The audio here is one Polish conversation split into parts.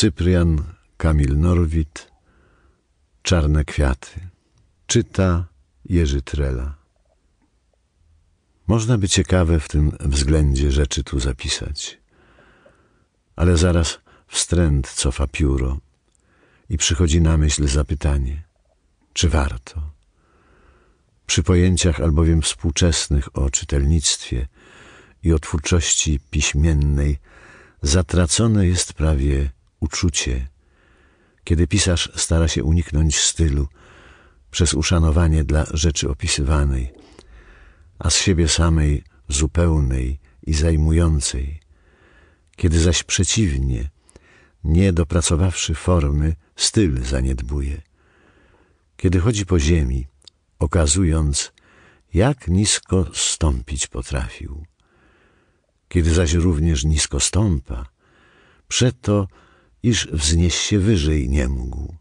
Cyprian Kamil Norwid Czarne kwiaty. Czyta Jerzy Trela. Można by ciekawe w tym względzie rzeczy tu zapisać, ale zaraz wstręt cofa pióro i przychodzi na myśl zapytanie, czy warto? Przy pojęciach albowiem współczesnych o czytelnictwie i o twórczości piśmiennej zatracone jest prawie uczucie, kiedy pisarz stara się uniknąć stylu przez uszanowanie dla rzeczy opisywanej, a z siebie samej zupełnej i zajmującej, kiedy zaś przeciwnie, nie dopracowawszy formy, styl zaniedbuje. Kiedy chodzi po ziemi, okazując, jak nisko stąpić potrafił. Kiedy zaś również nisko stąpa, przeto, iż wznieść się wyżej nie mógł.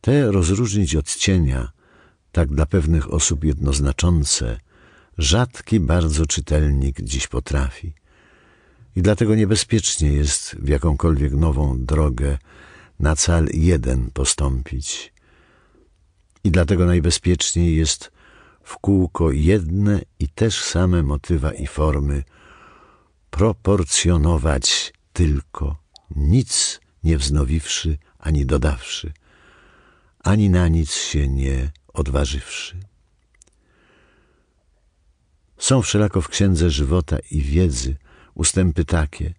Te rozróżnić odcienia, tak dla pewnych osób jednoznaczące, rzadki bardzo czytelnik dziś potrafi. I dlatego niebezpiecznie jest w jakąkolwiek nową drogę na cal jeden postąpić. I dlatego najbezpieczniej jest w kółko jedne i też same motywa i formy proporcjonować tylko, nic nie wznowiwszy ani dodawszy, ani na nic się nie odważywszy. Są wszelako w księdze żywota i wiedzy ustępy takie,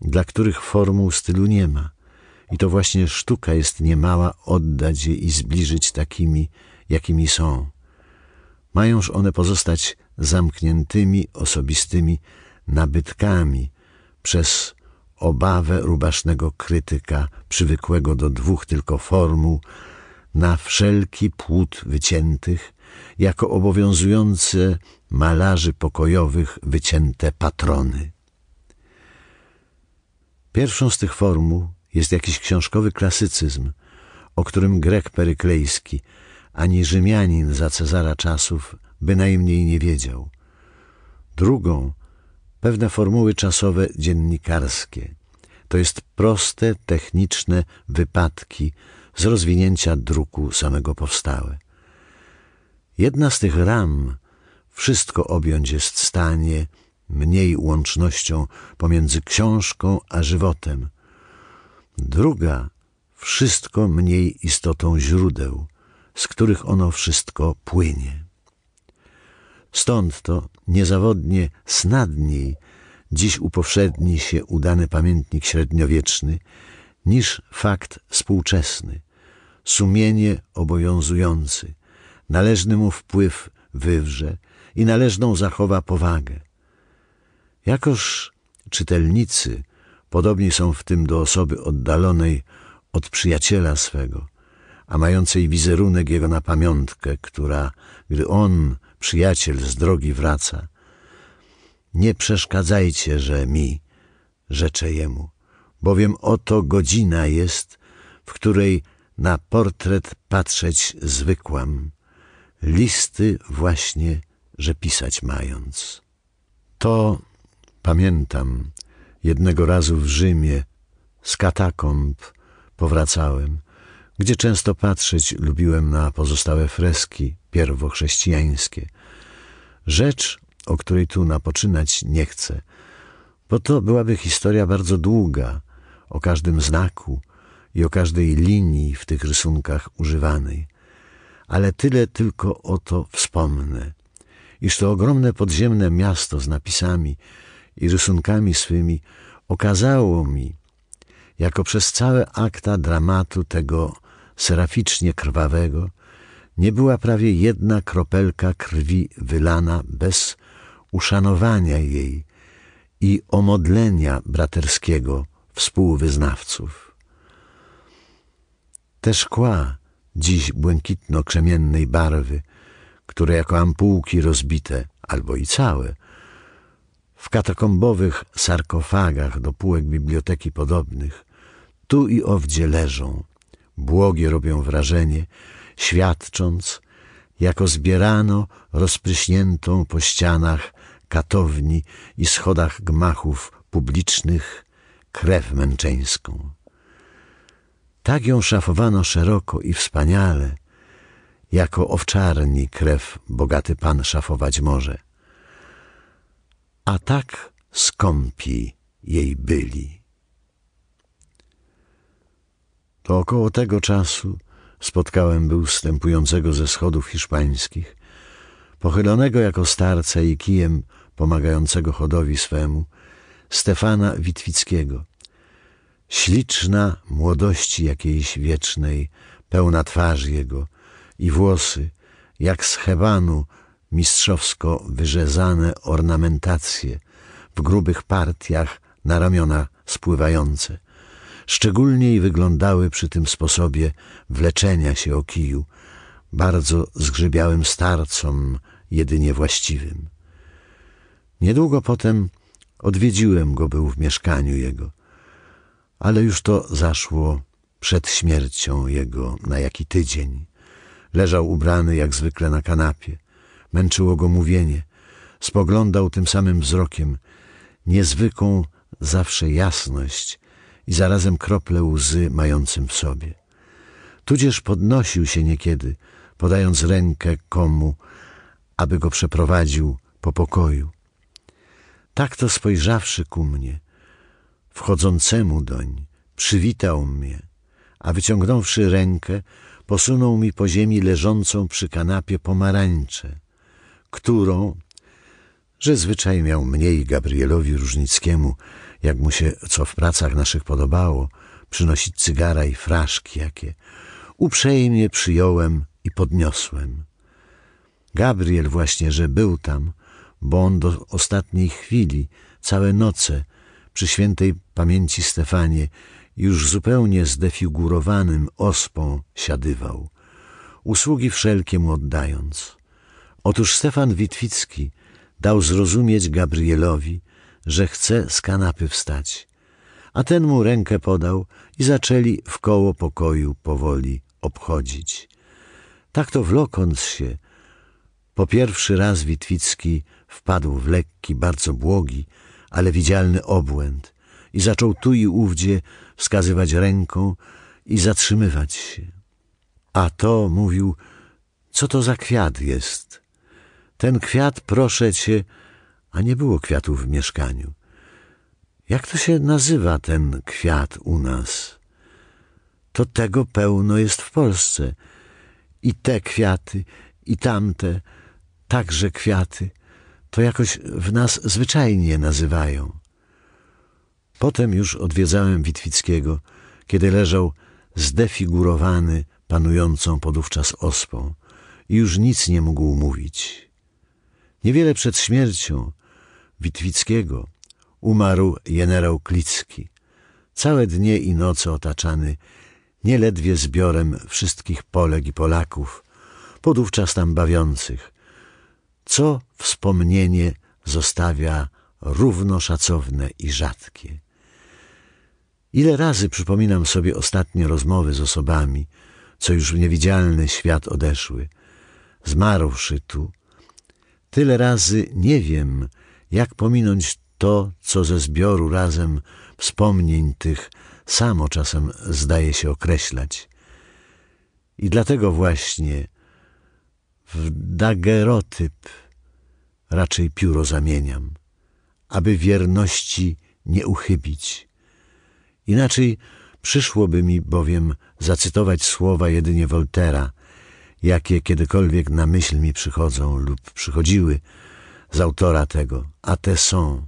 dla których formuł stylu nie ma. I to właśnie sztuka jest niemała oddać je i zbliżyć takimi, jakimi są. Mająż one pozostać zamkniętymi, osobistymi nabytkami przez obawę rubasznego krytyka, przywykłego do dwóch tylko formuł, na wszelki płód wyciętych, jako obowiązujące malarzy pokojowych wycięte patrony. Pierwszą z tych formuł jest jakiś książkowy klasycyzm, o którym Grek peryklejski, ani Rzymianin za Cezara czasów bynajmniej nie wiedział. Drugą pewne formuły czasowe dziennikarskie, to jest proste, techniczne wypadki z rozwinięcia druku samego powstałe. Jedna z tych ram wszystko objąć jest stanie, mniej łącznością pomiędzy książką a żywotem. Druga wszystko mniej istotą źródeł, z których ono wszystko płynie. Stąd to niezawodnie snadniej dziś upowszedni się udany pamiętnik średniowieczny niż fakt współczesny, sumienie obowiązujący, należny mu wpływ wywrze i należną zachowa powagę. Jakoż czytelnicy podobni są w tym do osoby oddalonej od przyjaciela swego, a mającej wizerunek jego na pamiątkę, która, gdy on, przyjaciel, z drogi wraca, nie przeszkadzajcie, że mi, rzecze jemu, bowiem oto godzina jest, w której na portret patrzeć zwykłam, listy właśnie, że pisać mając. To pamiętam, jednego razu w Rzymie z katakomb powracałem, gdzie często patrzeć lubiłem na pozostałe freski pierwochrześcijańskie. Rzecz, o której tu napoczynać nie chcę, bo to byłaby historia bardzo długa, o każdym znaku i o każdej linii w tych rysunkach używanej. Ale tyle tylko o to wspomnę, iż to ogromne podziemne miasto z napisami i rysunkami swymi okazało mi, jako przez całe akta dramatu tego seraficznie krwawego, nie była prawie jedna kropelka krwi wylana bez uszanowania jej i omodlenia braterskiego współwyznawców. Te szkła, dziś błękitno-krzemiennej barwy, które jako ampułki rozbite, albo i całe, w katakombowych sarkofagach do półek biblioteki podobnych, tu i owdzie leżą, błogie robią wrażenie, świadcząc, jako zbierano rozpryśniętą po ścianach katowni i schodach gmachów publicznych krew męczeńską. Tak ją szafowano szeroko i wspaniale, jako owczarni krew bogaty pan szafować może. A tak skąpi jej byli. To około tego czasu spotkałem był wstępującego ze schodów hiszpańskich, pochylonego jako starca i kijem pomagającego chodowi swemu, Stefana Witwickiego. Śliczna młodości jakiejś wiecznej, pełna twarz jego i włosy, jak z hebanu mistrzowsko wyrzezane ornamentacje w grubych partiach na ramiona spływające. Szczególniej wyglądały przy tym sposobie wleczenia się o kiju, bardzo zgrzybiałym starcom jedynie właściwym. Niedługo potem odwiedziłem go był w mieszkaniu jego, ale już to zaszło przed śmiercią jego na jaki tydzień. Leżał ubrany jak zwykle na kanapie. Męczyło go mówienie. Spoglądał tym samym wzrokiem, niezwykłą zawsze jasność i zarazem krople łzy mającym w sobie. Tudzież podnosił się niekiedy, podając rękę komu, aby go przeprowadził po pokoju. Tak to spojrzawszy ku mnie, wchodzącemu doń, przywitał mnie, a wyciągnąwszy rękę, posunął mi po ziemi leżącą przy kanapie pomarańczę, którą, że zwyczaj miał mniej Gabrielowi Różnickiemu, jak mu się co w pracach naszych podobało, przynosić cygara i fraszki jakie, uprzejmie przyjąłem i podniosłem. Gabriel właśnie, że był tam, bo on do ostatniej chwili, całe noce, przy świętej pamięci Stefanie, już zupełnie zdefigurowanym ospą siadywał, usługi wszelkie mu oddając. Otóż Stefan Witwicki dał zrozumieć Gabrielowi, że chce z kanapy wstać, a ten mu rękę podał i zaczęli w koło pokoju powoli obchodzić. Tak to wlokąc się, po pierwszy raz Witwicki wpadł w lekki, bardzo błogi, ale widzialny obłęd i zaczął tu i ówdzie wskazywać ręką i zatrzymywać się. A to mówił, co to za kwiat jest. Ten kwiat, proszę cię, a nie było kwiatów w mieszkaniu. Jak to się nazywa ten kwiat u nas? To tego pełno jest w Polsce. I te kwiaty, i tamte, także kwiaty, to jakoś w nas zwyczajnie nazywają. Potem już odwiedzałem Witwickiego, kiedy leżał zdefigurowany panującą podówczas ospą i już nic nie mógł mówić. Niewiele przed śmiercią Witwickiego umarł generał Klicki, całe dnie i noce otaczany nieledwie zbiorem wszystkich Polek i Polaków, podówczas tam bawiących, co wspomnienie zostawia równo szacowne i rzadkie. Ile razy przypominam sobie ostatnie rozmowy z osobami, co już w niewidzialny świat odeszły, zmarłszy tu. Tyle razy nie wiem, jak pominąć to, co ze zbioru razem wspomnień tych samo czasem zdaje się określać. I dlatego właśnie w dagerotyp raczej pióro zamieniam, aby wierności nie uchybić. Inaczej przyszłoby mi bowiem zacytować słowa jedynie Voltera, jakie kiedykolwiek na myśl mi przychodzą lub przychodziły z autora tego, a te są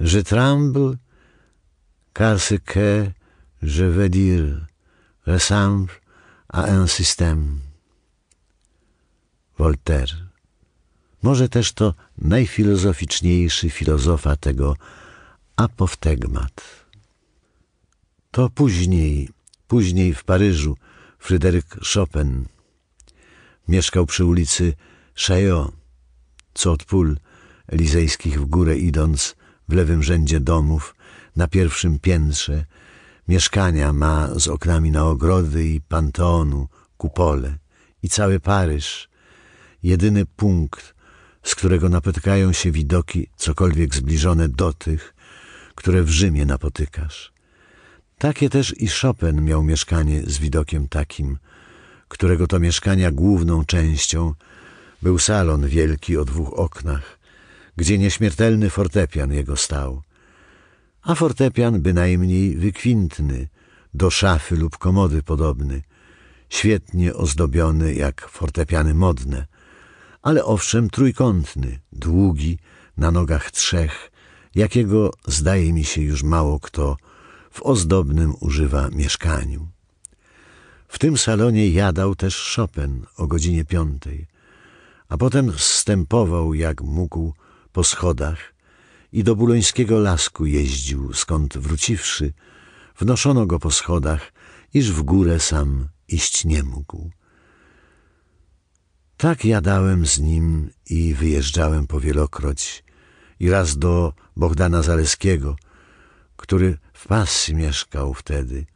Je tremble car ce que je veux dire ressemble à un système. Voltaire. Może też to najfilozoficzniejszy filozofa tego apoftegmat. To później, później w Paryżu Fryderyk Chopin mieszkał przy ulicy Chaillot, co od pól elizejskich w górę idąc w lewym rzędzie domów, na pierwszym piętrze, mieszkania ma z oknami na ogrody i panteonu, kupole i cały Paryż, jedyny punkt, z którego napotykają się widoki cokolwiek zbliżone do tych, które w Rzymie napotykasz. Takie też i Chopin miał mieszkanie z widokiem takim, którego to mieszkania główną częścią był salon wielki o dwóch oknach, gdzie nieśmiertelny fortepian jego stał, a fortepian bynajmniej wykwintny, do szafy lub komody podobny, świetnie ozdobiony jak fortepiany modne, ale owszem trójkątny, długi, na nogach trzech, jakiego zdaje mi się już mało kto w ozdobnym używa mieszkaniu. W tym salonie jadał też Chopin o godzinie piątej, a potem zstępował jak mógł po schodach i do bulońskiego lasku jeździł, skąd wróciwszy, wnoszono go po schodach, iż w górę sam iść nie mógł. Tak jadałem z nim i wyjeżdżałem powielokroć i raz do Bogdana Zaleskiego, który w Passy mieszkał wtedy.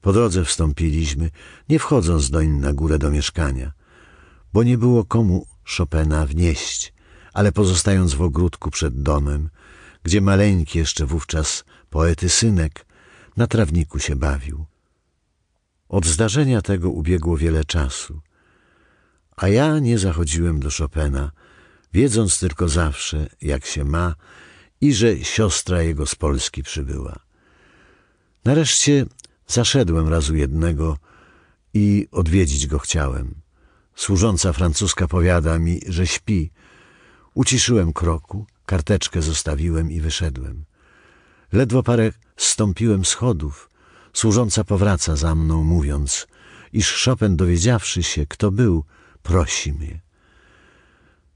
Po drodze wstąpiliśmy, nie wchodząc doń na górę do mieszkania, bo nie było komu Chopina wnieść, ale pozostając w ogródku przed domem, gdzie maleńki jeszcze wówczas poety synek na trawniku się bawił. Od zdarzenia tego ubiegło wiele czasu, a ja nie zachodziłem do Chopina, wiedząc tylko zawsze, jak się ma i że siostra jego z Polski przybyła. Nareszcie zaszedłem razu jednego i odwiedzić go chciałem. Służąca francuska powiada mi, że śpi. Uciszyłem kroku, karteczkę zostawiłem i wyszedłem. Ledwo parę stąpiłem schodów. Służąca powraca za mną, mówiąc, iż Chopin, dowiedziawszy się, kto był, prosi mnie.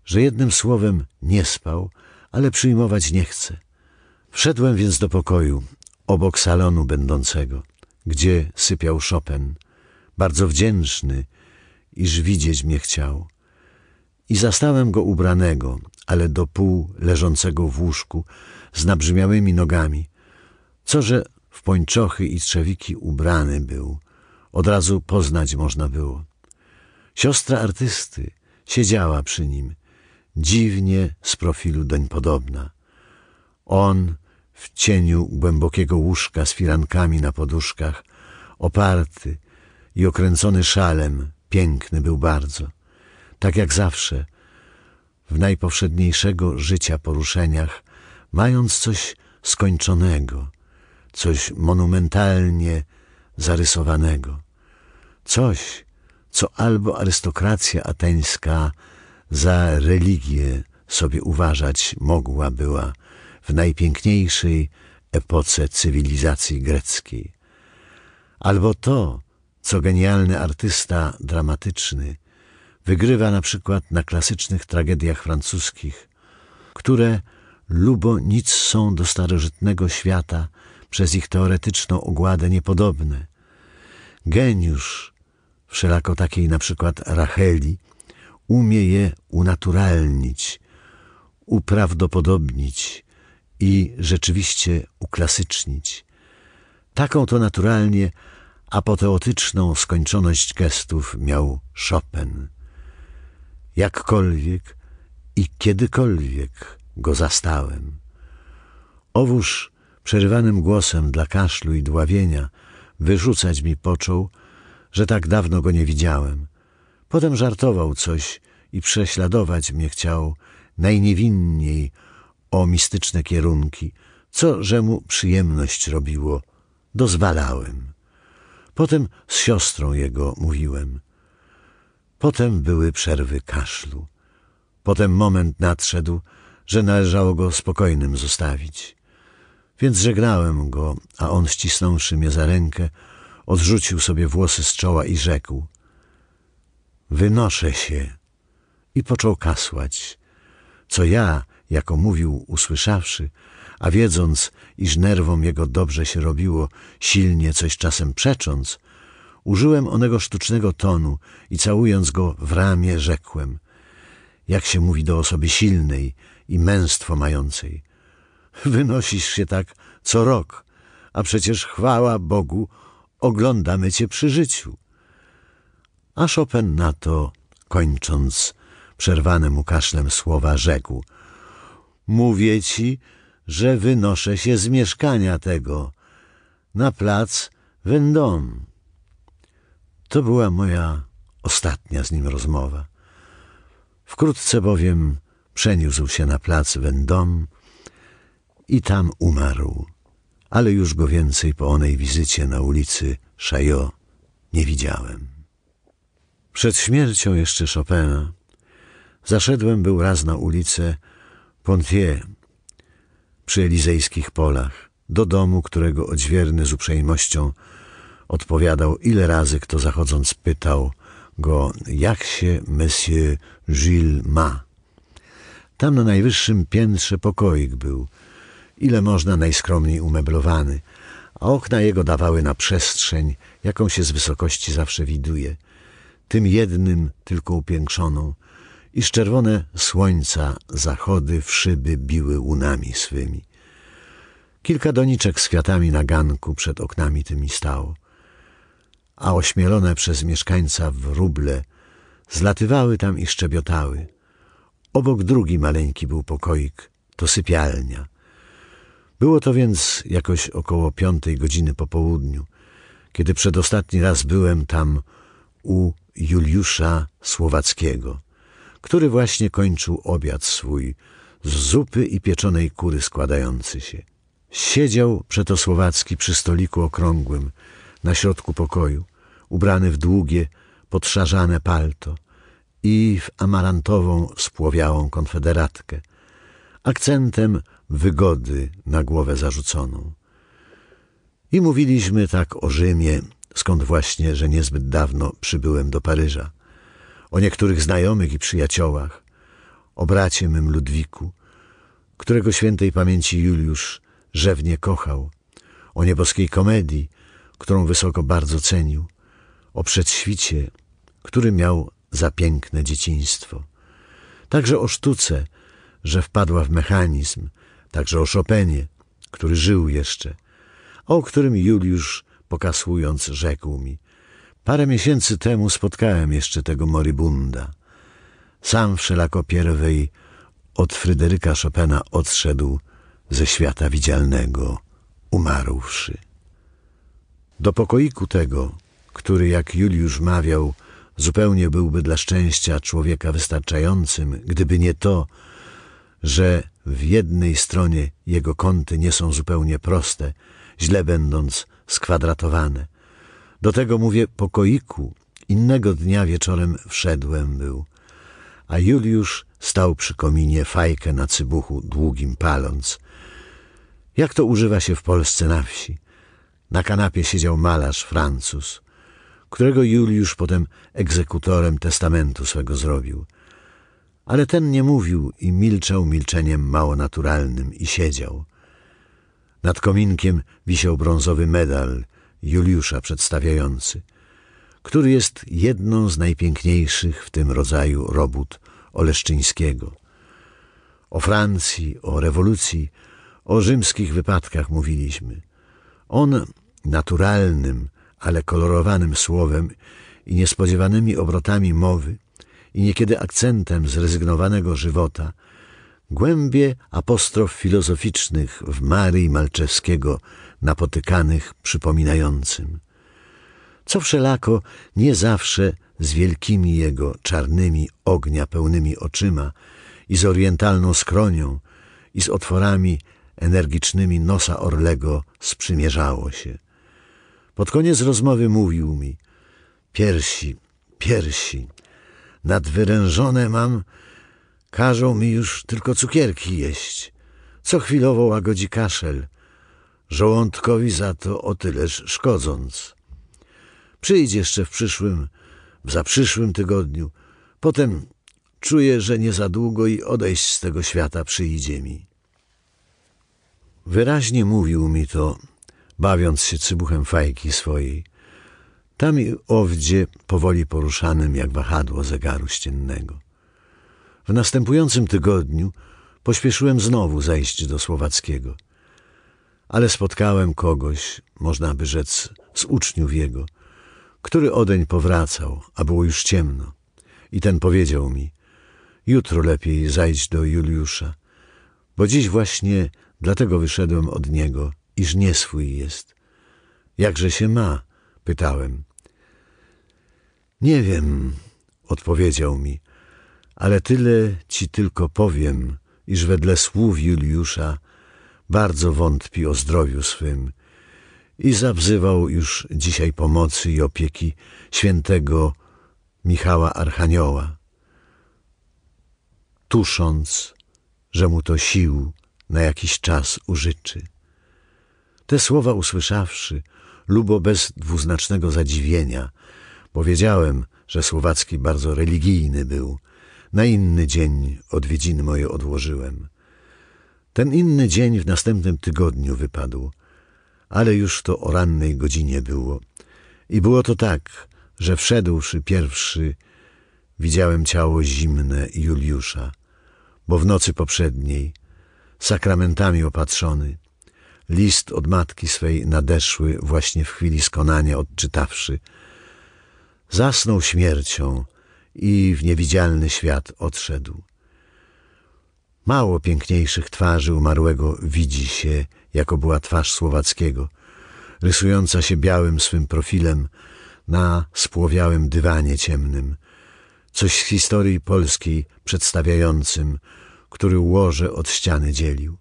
Że jednym słowem nie spał, ale przyjmować nie chce. Wszedłem więc do pokoju, obok salonu będącego, gdzie sypiał Chopin, bardzo wdzięczny, iż widzieć mnie chciał. I zastałem go ubranego, ale do pół leżącego w łóżku, z nabrzmiałymi nogami, co że w pończochy i trzewiki ubrany był, od razu poznać można było. Siostra artysty siedziała przy nim, dziwnie z profilu doń podobna. On w cieniu głębokiego łóżka z firankami na poduszkach, oparty i okręcony szalem, piękny był bardzo, tak jak zawsze, w najpowszedniejszego życia poruszeniach, mając coś skończonego, coś monumentalnie zarysowanego, coś, co albo arystokracja ateńska za religię sobie uważać mogła była w najpiękniejszej epoce cywilizacji greckiej, albo to, co genialny artysta dramatyczny wygrywa na przykład na klasycznych tragediach francuskich, które lubo nic są do starożytnego świata przez ich teoretyczną ogładę niepodobne. Geniusz, wszelako takiej na przykład Racheli, umie je unaturalnić, uprawdopodobnić i rzeczywiście uklasycznić. Taką to naturalnie apoteotyczną skończoność gestów miał Chopin. Jakkolwiek i kiedykolwiek go zastałem. Owóż przerywanym głosem dla kaszlu i dławienia wyrzucać mi począł, że tak dawno go nie widziałem. Potem żartował coś i prześladować mnie chciał najniewinniej o mistyczne kierunki, co że mu przyjemność robiło. Dozwalałem. Potem z siostrą jego mówiłem. Potem były przerwy kaszlu. Potem moment nadszedł, że należało go spokojnym zostawić. Więc żegnałem go, a on ścisnąwszy mnie za rękę, odrzucił sobie włosy z czoła i rzekł Wynoszę się i począł kasłać, co ja, jako mówił usłyszawszy, a wiedząc, iż nerwom jego dobrze się robiło, silnie coś czasem przecząc, użyłem onego sztucznego tonu i całując go w ramię rzekłem, jak się mówi do osoby silnej i męstwo mającej. Wynosisz się tak co rok, a przecież chwała Bogu, oglądamy cię przy życiu. A Chopin na to, kończąc przerwane mu kaszlem słowa, rzekł – Mówię ci, że wynoszę się z mieszkania tego na plac Vendôme. To była moja ostatnia z nim rozmowa. Wkrótce bowiem przeniósł się na plac Vendôme i tam umarł, ale już go więcej po onej wizycie na ulicy Chaillot nie widziałem. Przed śmiercią jeszcze Chopina zaszedłem był raz na ulicę Pontier przy Elizejskich polach, do domu, którego odźwierny z uprzejmością odpowiadał, ile razy kto zachodząc pytał go, jak się Monsieur Gilles ma. Tam na najwyższym piętrze pokoik był, ile można najskromniej umeblowany, a okna jego dawały na przestrzeń, jaką się z wysokości zawsze widuje, tym jednym tylko upiększoną, iż czerwone słońca zachody w szyby biły łunami swymi. Kilka doniczek z kwiatami na ganku przed oknami tymi stało, a ośmielone przez mieszkańca wróble zlatywały tam i szczebiotały. Obok drugi maleńki był pokoik, to sypialnia. Było to więc jakoś około piątej godziny po południu, kiedy przedostatni raz byłem tam u Juliusza Słowackiego, który właśnie kończył obiad swój z zupy i pieczonej kury składający się. Siedział przeto Słowacki przy stoliku okrągłym na środku pokoju, ubrany w długie, podszarzane palto i w amarantową, spłowiałą konfederatkę, akcentem wygody na głowę zarzuconą. I mówiliśmy tak o Rzymie, skąd właśnie, że niezbyt dawno przybyłem do Paryża, o niektórych znajomych i przyjaciołach, o bracie mym Ludwiku, którego świętej pamięci Juliusz rzewnie kochał, o nieboskiej komedii, którą wysoko bardzo cenił, o przedświcie, który miał za piękne dzieciństwo. Także o sztuce, że wpadła w mechanizm, także o Chopinie, który żył jeszcze, o którym Juliusz, pokasując, rzekł mi. Parę miesięcy temu spotkałem jeszcze tego moribunda. Sam wszelako pierwej od Fryderyka Chopina odszedł ze świata widzialnego, umarłszy. Do pokoiku tego, który, jak Juliusz mawiał, zupełnie byłby dla szczęścia człowieka wystarczającym, gdyby nie to, że w jednej stronie jego kąty nie są zupełnie proste, źle będąc skwadratowane. Do tego mówię pokoiku, innego dnia wieczorem wszedłem był, a Juliusz stał przy kominie fajkę na cybuchu długim paląc. Jak to używa się w Polsce na wsi? Na kanapie siedział malarz Francuz, którego Juliusz potem egzekutorem testamentu swego zrobił. Ale ten nie mówił i milczał milczeniem mało naturalnym i siedział. Nad kominkiem wisiał brązowy medal Juliusza przedstawiający, który jest jedną z najpiękniejszych w tym rodzaju robót Oleszczyńskiego. O Francji, o rewolucji, o rzymskich wypadkach mówiliśmy. On naturalnym, ale kolorowanym słowem i niespodziewanymi obrotami mowy i niekiedy akcentem zrezygnowanego żywota, głębie apostrof filozoficznych w Marii Malczewskiego napotykanych przypominającym. Co wszelako nie zawsze z wielkimi jego czarnymi ognia pełnymi oczyma i z orientalną skronią i z otworami energicznymi nosa Orlego sprzymierzało się. Pod koniec rozmowy mówił mi Piersi, piersi, nadwyrężone mam, każą mi już tylko cukierki jeść. Co chwilowo łagodzi kaszel, żołądkowi za to o tyleż szkodząc. Przyjdź jeszcze w przyszłym, w zaprzyszłym tygodniu. Potem czuję, że nie za długo i odejść z tego świata przyjdzie mi. Wyraźnie mówił mi to, bawiąc się cybuchem fajki swojej, tam i owdzie powoli poruszanym jak wahadło zegaru ściennego. W następującym tygodniu pośpieszyłem znowu zajść do Słowackiego, ale spotkałem kogoś, można by rzec, z uczniów jego, który odeń powracał, a było już ciemno. I ten powiedział mi, jutro lepiej zajdź do Juliusza, bo dziś właśnie Dlatego wyszedłem od niego, iż nie swój jest. Jakże się ma? Pytałem. Nie wiem, odpowiedział mi, ale tyle ci tylko powiem, iż wedle słów Juliusza bardzo wątpi o zdrowiu swym i zawzywał już dzisiaj pomocy i opieki świętego Michała Archanioła, tusząc, że mu to sił na jakiś czas użyczy. Te słowa usłyszawszy, lubo bez dwuznacznego zadziwienia, powiedziałem, że Słowacki bardzo religijny był. Na inny dzień odwiedziny moje odłożyłem. Ten inny dzień w następnym tygodniu wypadł, ale już to o rannej godzinie było. I było to tak, że wszedłszy pierwszy, widziałem ciało zimne Juliusza, bo w nocy poprzedniej, sakramentami opatrzony, list od matki swej nadeszły właśnie w chwili skonania odczytawszy, zasnął śmiercią i w niewidzialny świat odszedł. Mało piękniejszych twarzy umarłego widzi się, jako była twarz Słowackiego, rysująca się białym swym profilem na spłowiałym dywanie ciemnym, coś z historii polskiej przedstawiającym, który łoże od ściany dzielił.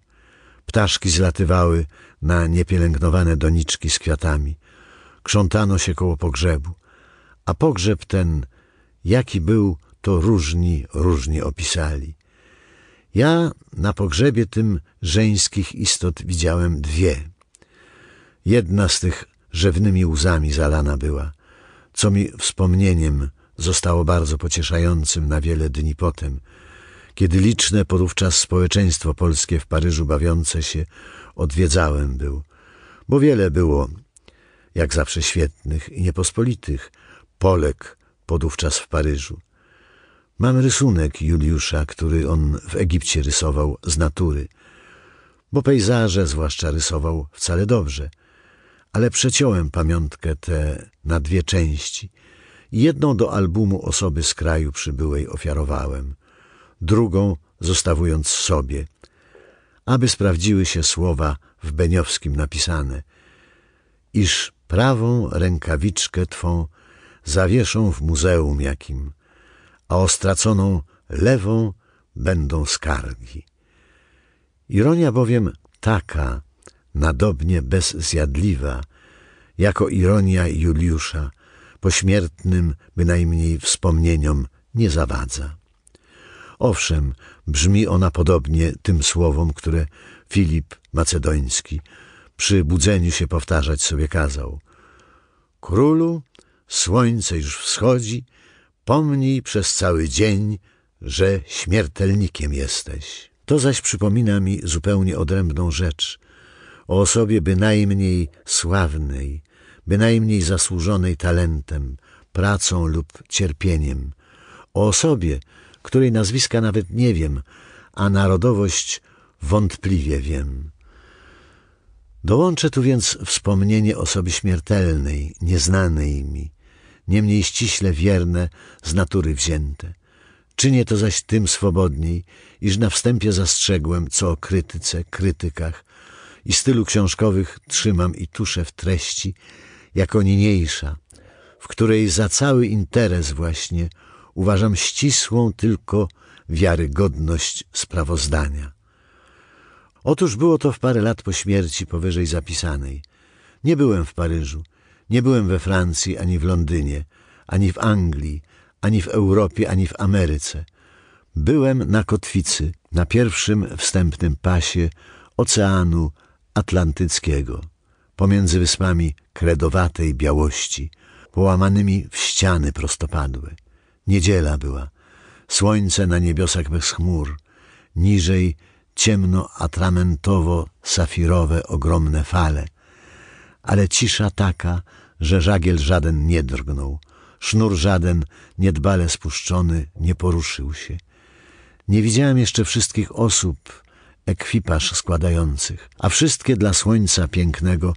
Ptaszki zlatywały na niepielęgnowane doniczki z kwiatami. Krzątano się koło pogrzebu, a pogrzeb ten, jaki był, to różni, różni opisali. Ja na pogrzebie tym żeńskich istot widziałem dwie. Jedna z tych rzewnymi łzami zalana była, co mi wspomnieniem zostało bardzo pocieszającym na wiele dni potem, kiedy liczne podówczas społeczeństwo polskie w Paryżu bawiące się odwiedzałem był, bo wiele było, jak zawsze świetnych i niepospolitych, Polek podówczas w Paryżu. Mam rysunek Juliusza, który on w Egipcie rysował z natury, bo pejzaże zwłaszcza rysował wcale dobrze, ale przeciąłem pamiątkę tę na dwie części jedną do albumu osoby z kraju przybyłej ofiarowałem, drugą zostawując sobie, aby sprawdziły się słowa w Beniowskim napisane, iż prawą rękawiczkę Twą zawieszą w muzeum jakim, a o straconą lewą będą skargi. Ironia bowiem taka, nadobnie bezzjadliwa, jako ironia Juliusza, pośmiertnym bynajmniej wspomnieniom nie zawadza. Owszem, brzmi ona podobnie tym słowom, które Filip Macedoński przy budzeniu się powtarzać sobie kazał. Królu, słońce już wschodzi, pomnij przez cały dzień, że śmiertelnikiem jesteś. To zaś przypomina mi zupełnie odrębną rzecz, o osobie bynajmniej sławnej, bynajmniej zasłużonej talentem, pracą lub cierpieniem, o osobie, której nazwiska nawet nie wiem, a narodowość wątpliwie wiem. Dołączę tu więc wspomnienie osoby śmiertelnej, nieznanej mi, niemniej ściśle wierne, z natury wzięte. Czynię to zaś tym swobodniej, iż na wstępie zastrzegłem, co o krytyce, krytykach i stylu książkowych trzymam i tuszę w treści, jako niniejsza, w której za cały interes właśnie uważam ścisłą tylko wiarygodność sprawozdania. Otóż było to w parę lat po śmierci powyżej zapisanej. Nie byłem w Paryżu, nie byłem we Francji, ani w Londynie, ani w Anglii, ani w Europie, ani w Ameryce. Byłem na kotwicy, na pierwszym wstępnym pasie Oceanu Atlantyckiego, pomiędzy wyspami kredowatej białości, połamanymi w ściany prostopadłe. Niedziela była, słońce na niebiosach bez chmur, niżej ciemno-atramentowo-safirowe ogromne fale, ale cisza taka, że żagiel żaden nie drgnął, sznur żaden, niedbale spuszczony, nie poruszył się. Nie widziałem jeszcze wszystkich osób, ekwipaż składających, a wszystkie dla słońca pięknego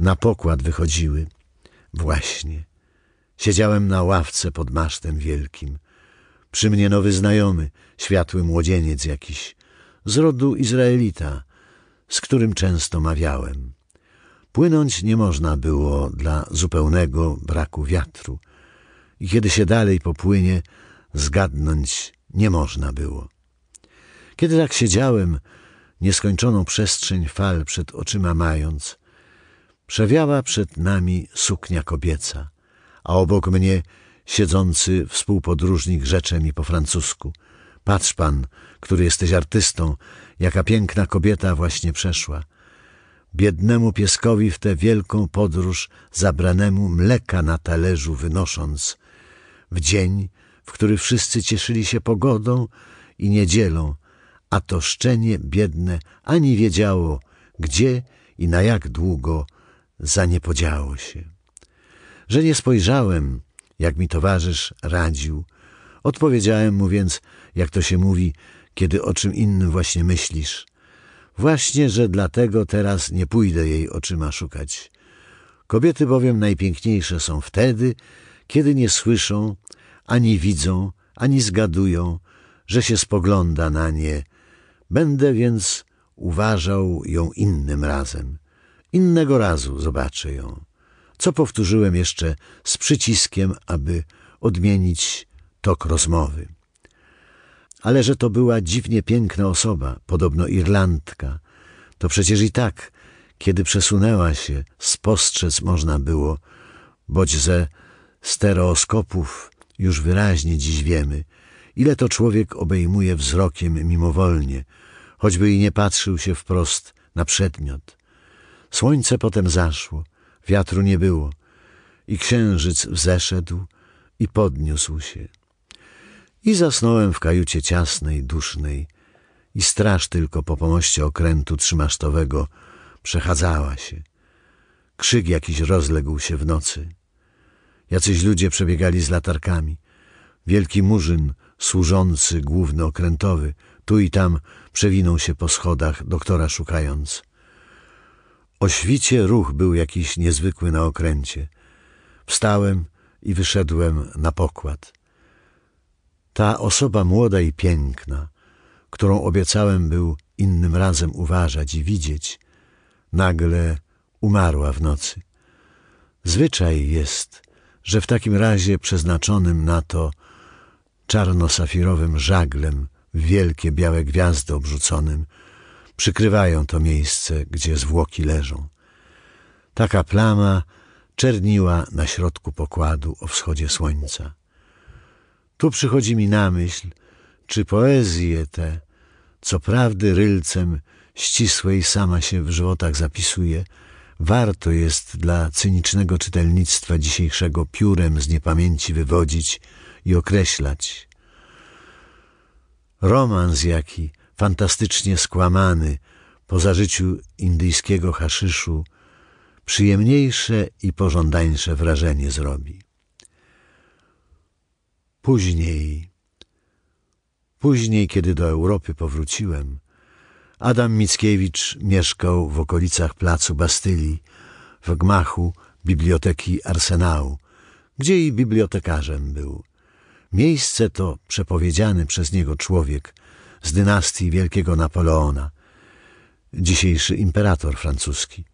na pokład wychodziły. Właśnie. Siedziałem na ławce pod masztem wielkim. Przy mnie nowy znajomy, światły młodzieniec jakiś, z rodu Izraelita, z którym często mawiałem. Płynąć nie można było dla zupełnego braku wiatru i kiedy się dalej popłynie, zgadnąć nie można było. Kiedy tak siedziałem, nieskończoną przestrzeń fal przed oczyma mając, przewiała przed nami suknia kobieca, a obok mnie siedzący współpodróżnik rzecze mi po francusku. Patrz pan, który jesteś artystą, jaka piękna kobieta właśnie przeszła. Biednemu pieskowi w tę wielką podróż zabranemu mleka na talerzu wynosząc, w dzień, w który wszyscy cieszyli się pogodą i niedzielą, a to szczenie biedne ani wiedziało, gdzie i na jak długo zaniepodziało się. Że nie spojrzałem, jak mi towarzysz radził, odpowiedziałem mu więc, jak to się mówi, kiedy o czym innym właśnie myślisz. Właśnie, że dlatego teraz nie pójdę jej oczyma szukać. Kobiety bowiem najpiękniejsze są wtedy, kiedy nie słyszą, ani widzą, ani zgadują, że się spogląda na nie. Będę więc uważał ją innym razem. Innego razu zobaczę ją. Co powtórzyłem jeszcze z przyciskiem, aby odmienić tok rozmowy. Ale że to była dziwnie piękna osoba, podobno Irlandka, to przecież i tak, kiedy przesunęła się, spostrzec można było, boć ze stereoskopów już wyraźnie dziś wiemy, ile to człowiek obejmuje wzrokiem mimowolnie, choćby i nie patrzył się wprost na przedmiot. Słońce potem zaszło, wiatru nie było i księżyc wzeszedł i podniósł się. I zasnąłem w kajucie ciasnej, dusznej i straż tylko po pomoście okrętu trzymasztowego przechadzała się. Krzyk jakiś rozległ się w nocy. Jacyś ludzie przebiegali z latarkami. Wielki murzyn, służący, główny okrętowy, tu i tam przewinął się po schodach, doktora szukając. O świcie ruch był jakiś niezwykły na okręcie. Wstałem i wyszedłem na pokład. Ta osoba młoda i piękna, którą obiecałem był innym razem uważać i widzieć, nagle umarła w nocy. Zwyczaj jest, że w takim razie przeznaczonym na to czarno-safirowym żaglem w wielkie białe gwiazdy obrzuconym przykrywają to miejsce, gdzie zwłoki leżą. Taka plama czerniła na środku pokładu o wschodzie słońca. Tu przychodzi mi na myśl, czy poezje te, co prawdy rylcem ścisłej sama się w żywotach zapisuje, warto jest dla cynicznego czytelnictwa dzisiejszego piórem z niepamięci wywodzić i określać. Romans jaki, fantastycznie skłamany, po zażyciu indyjskiego haszyszu, przyjemniejsze i pożądańsze wrażenie zrobi. Później, później, kiedy do Europy powróciłem, Adam Mickiewicz mieszkał w okolicach placu Bastylii, w gmachu biblioteki Arsenału, gdzie i bibliotekarzem był. Miejsce to przepowiedziany przez niego człowiek z dynastii wielkiego Napoleona, dzisiejszy imperator francuski,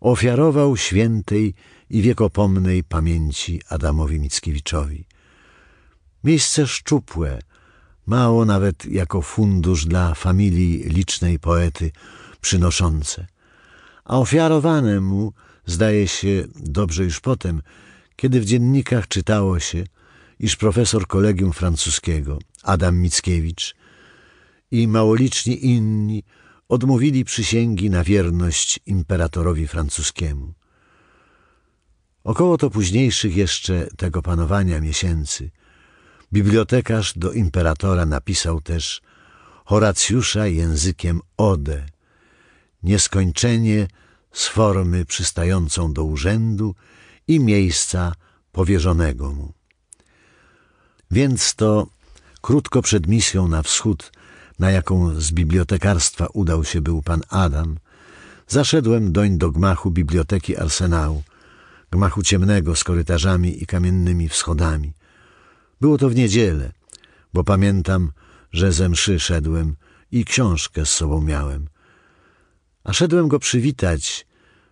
ofiarował świętej i wiekopomnej pamięci Adamowi Mickiewiczowi. Miejsce szczupłe, mało nawet jako fundusz dla familii licznej poety przynoszące, a ofiarowane mu, zdaje się, dobrze już potem, kiedy w dziennikach czytało się, iż profesor kolegium francuskiego Adam Mickiewicz i małoliczni inni odmówili przysięgi na wierność imperatorowi francuskiemu. Około to późniejszych jeszcze tego panowania miesięcy bibliotekarz do imperatora napisał też Horacjusza językiem ode, nieskończenie z formy przystającą do urzędu i miejsca powierzonego mu. Więc to krótko przed misją na wschód, na jaką z bibliotekarstwa udał się był pan Adam, zaszedłem doń do gmachu biblioteki Arsenału, gmachu ciemnego z korytarzami i kamiennymi wschodami. Było to w niedzielę, bo pamiętam, że ze mszy szedłem i książkę z sobą miałem. A szedłem go przywitać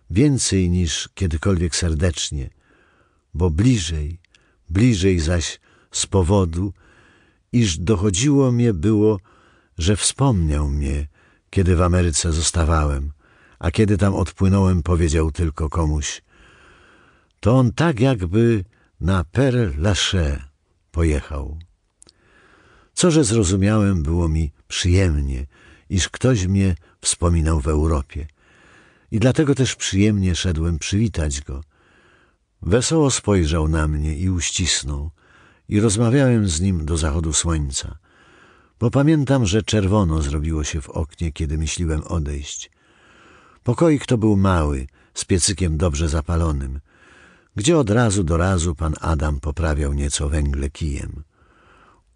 więcej niż kiedykolwiek serdecznie, bo bliżej, bliżej zaś z powodu, iż dochodziło mnie było, że wspomniał mnie, kiedy w Ameryce zostawałem, a kiedy tam odpłynąłem, powiedział tylko komuś, to on tak jakby na Père Lachaise pojechał. Co, że zrozumiałem, było mi przyjemnie, iż ktoś mnie wspominał w Europie. I dlatego też przyjemnie szedłem przywitać go. Wesoło spojrzał na mnie i uścisnął, i rozmawiałem z nim do zachodu słońca, bo pamiętam, że czerwono zrobiło się w oknie, kiedy myśliłem odejść. Pokoik to był mały, z piecykiem dobrze zapalonym, gdzie od razu do razu pan Adam poprawiał nieco węgle kijem.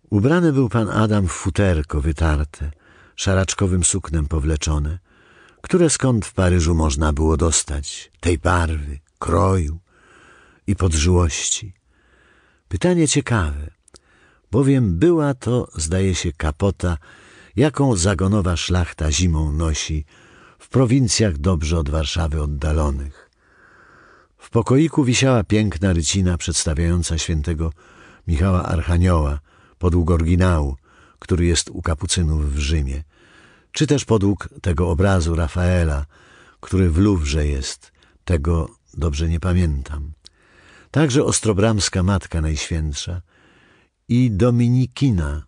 Ubrany był pan Adam w futerko wytarte, szaraczkowym suknem powleczone, które skąd w Paryżu można było dostać, tej barwy, kroju i podżyłości. Pytanie ciekawe, bowiem była to, zdaje się, kapota, jaką zagonowa szlachta zimą nosi w prowincjach dobrze od Warszawy oddalonych. W pokoiku wisiała piękna rycina przedstawiająca świętego Michała Archanioła podług oryginału, który jest u kapucynów w Rzymie, czy też podług tego obrazu Rafaela, który w Luwrze jest, tego dobrze nie pamiętam. Także Ostrobramska Matka Najświętsza i Dominikina,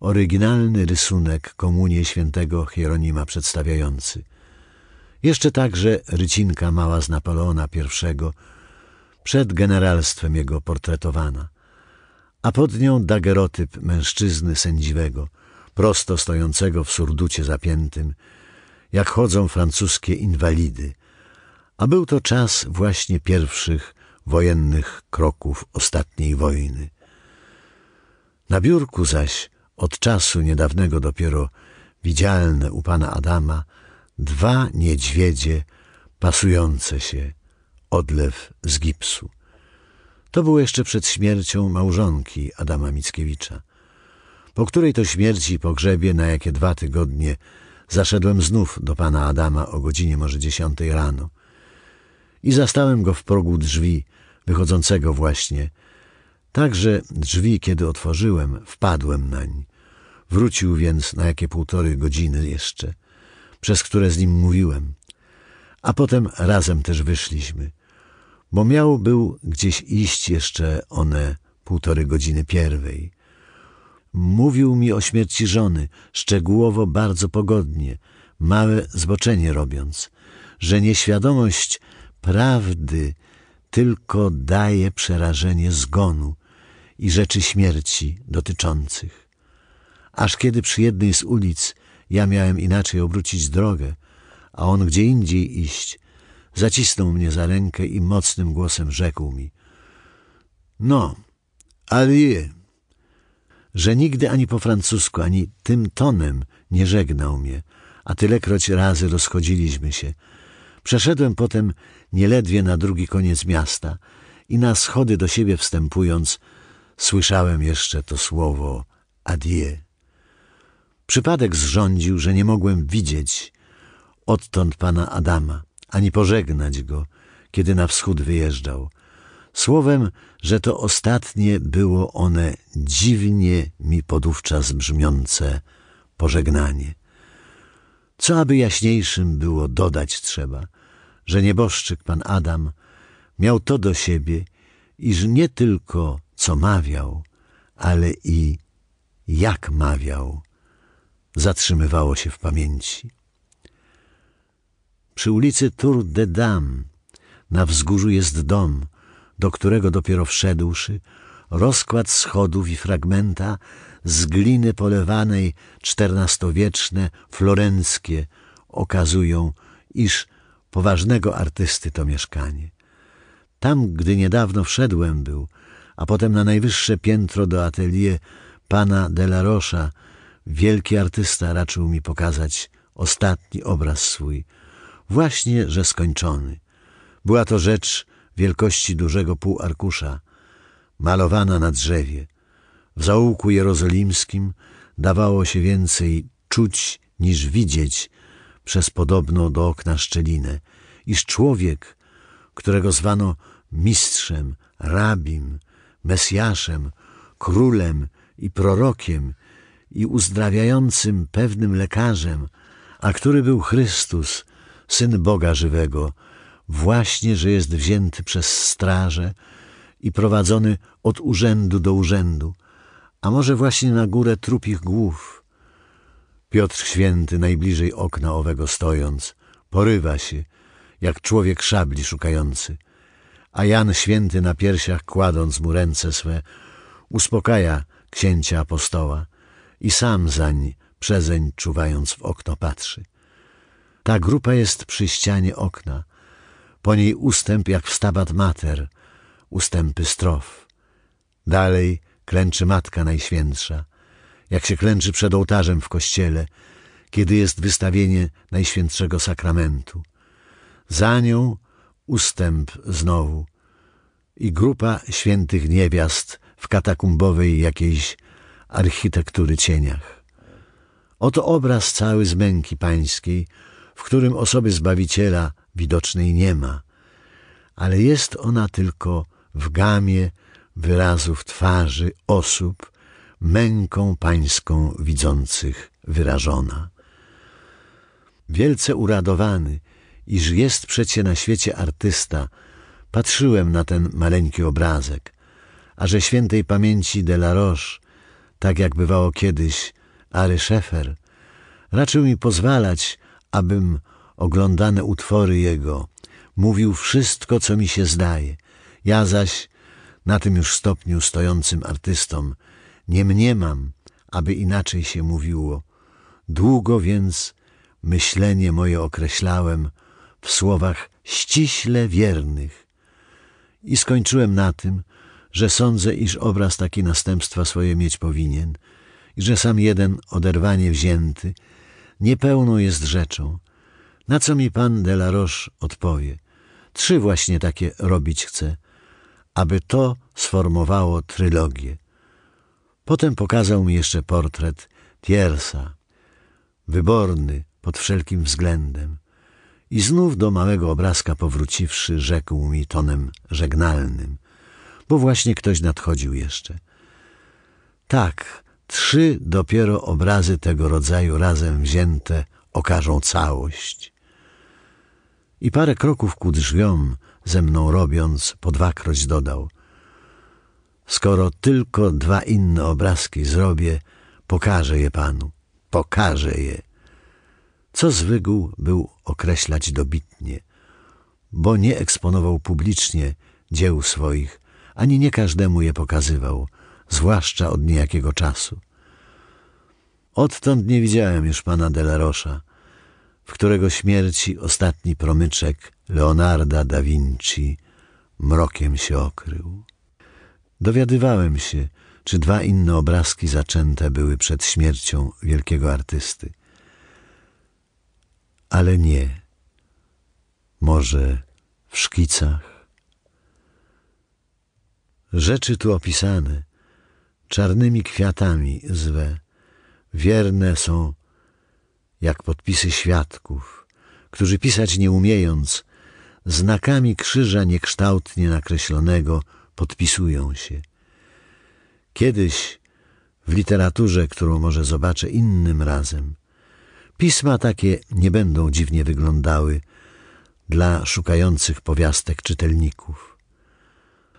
oryginalny rysunek komunię świętego Hieronima przedstawiający. Jeszcze także rycinka mała z Napoleona I przed generalstwem jego portretowana, a pod nią dagerotyp mężczyzny sędziwego, prosto stojącego w surducie zapiętym, jak chodzą francuskie inwalidy, a był to czas właśnie pierwszych wojennych kroków ostatniej wojny. Na biurku zaś od czasu niedawnego dopiero widzialne u pana Adama dwa niedźwiedzie pasujące się, odlew z gipsu. To było jeszcze przed śmiercią małżonki Adama Mickiewicza, po której to śmierci pogrzebie na jakie dwa tygodnie zaszedłem znów do pana Adama o godzinie może dziesiątej rano i zastałem go w progu drzwi, wychodzącego właśnie. Także drzwi, kiedy otworzyłem, wpadłem nań. Wrócił więc na jakie półtorej godziny jeszcze, przez które z nim mówiłem. A potem razem też wyszliśmy, bo miał był gdzieś iść jeszcze one półtorej godziny pierwej. Mówił mi o śmierci żony, szczegółowo bardzo pogodnie, małe zboczenie robiąc, że nieświadomość prawdy tylko daje przerażenie zgonu i rzeczy śmierci dotyczących. Aż kiedy przy jednej z ulic ja miałem inaczej obrócić drogę, a on gdzie indziej iść, zacisnął mnie za rękę i mocnym głosem rzekł mi No, ale że nigdy ani po francusku, ani tym tonem nie żegnał mnie, a tylekroć razy rozchodziliśmy się. Przeszedłem potem nieledwie na drugi koniec miasta i na schody do siebie wstępując, słyszałem jeszcze to słowo adieu. Przypadek zrządził, że nie mogłem widzieć odtąd pana Adama, ani pożegnać go, kiedy na wschód wyjeżdżał. Słowem, że to ostatnie było one dziwnie mi podówczas brzmiące pożegnanie. Co aby jaśniejszym było dodać trzeba, że nieboszczyk pan Adam miał to do siebie, iż nie tylko co mawiał, ale i jak mawiał, zatrzymywało się w pamięci. Przy ulicy Tour de Dame na wzgórzu jest dom, do którego dopiero wszedłszy, rozkład schodów i fragmenta z gliny polewanej czternastowieczne, florenckie okazują, iż poważnego artysty to mieszkanie. Tam, gdy niedawno wszedłem był, a potem na najwyższe piętro do atelier pana de la Rocha, wielki artysta raczył mi pokazać ostatni obraz swój, właśnie, że skończony. Była to rzecz wielkości dużego półarkusza, malowana na drzewie. W zaułku jerozolimskim dawało się więcej czuć niż widzieć przez podobną do okna szczelinę, iż człowiek, którego zwano mistrzem, rabim, mesjaszem, królem i prorokiem i uzdrawiającym pewnym lekarzem, a który był Chrystus, Syn Boga żywego, właśnie, że jest wzięty przez straże i prowadzony od urzędu do urzędu, a może właśnie na górę trupich głów. Piotr Święty, najbliżej okna owego stojąc, porywa się, jak człowiek szabli szukający, a Jan Święty na piersiach kładąc mu ręce swe, uspokaja księcia apostoła i sam zań przezeń czuwając w okno patrzy. Ta grupa jest przy ścianie okna, po niej ustęp jak w Stabat Mater, ustępy strof. Dalej klęczy Matka Najświętsza, jak się klęczy przed ołtarzem w kościele, kiedy jest wystawienie Najświętszego Sakramentu. Za nią ustęp znowu i grupa świętych niewiast w katakumbowej jakiejś architektury cieniach. Oto obraz cały z męki pańskiej, w którym osoby Zbawiciela widocznej nie ma, ale jest ona tylko w gamie wyrazów twarzy osób męką pańską widzących wyrażona. Wielce uradowany, iż jest przecie na świecie artysta, patrzyłem na ten maleńki obrazek, a że świętej pamięci de la Roche, tak jak bywało kiedyś Ary Szefer, raczył mi pozwalać, abym oglądane utwory jego mówił wszystko, co mi się zdaje. Ja zaś, na tym już stopniu stojącym artystom, nie mniemam, aby inaczej się mówiło. Długo więc myślenie moje określałem w słowach ściśle wiernych. I skończyłem na tym, że sądzę, iż obraz taki następstwa swoje mieć powinien i że sam jeden oderwanie wzięty niepełną jest rzeczą. Na co mi pan de la Roche odpowie? Trzy właśnie takie robić chcę, aby to sformowało trylogię. Potem pokazał mi jeszcze portret Tiersa, wyborny pod wszelkim względem. I znów do małego obrazka powróciwszy, rzekł mi tonem żegnalnym, bo właśnie ktoś nadchodził jeszcze. Tak, trzy dopiero obrazy tego rodzaju razem wzięte okażą całość. I parę kroków ku drzwiom ze mną robiąc, po dwakroć dodał – Skoro tylko dwa inne obrazki zrobię, pokażę je panu, pokażę je. Co zwykł był określać dobitnie, bo nie eksponował publicznie dzieł swoich, ani nie każdemu je pokazywał, zwłaszcza od niejakiego czasu. Odtąd nie widziałem już pana Delarosza, w którego śmierci ostatni promyczek Leonarda da Vinci mrokiem się okrył. Dowiadywałem się, czy dwa inne obrazki zaczęte były przed śmiercią wielkiego artysty. Ale nie. Może w szkicach? Rzeczy tu opisane, czarnymi kwiatami zwe, wierne są jak podpisy świadków, którzy pisać nie umiejąc, znakami krzyża niekształtnie nakreślonego podpisują się. Kiedyś w literaturze, którą może zobaczę innym razem, pisma takie nie będą dziwnie wyglądały dla szukających powiastek czytelników.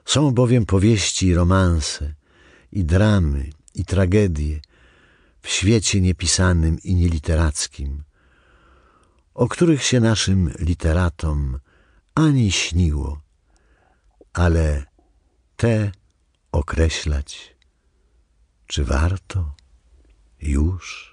Są bowiem powieści i romanse, i dramy, i tragedie w świecie niepisanym i nieliterackim, o których się naszym literatom ani śniło, ale te określać, czy warto już?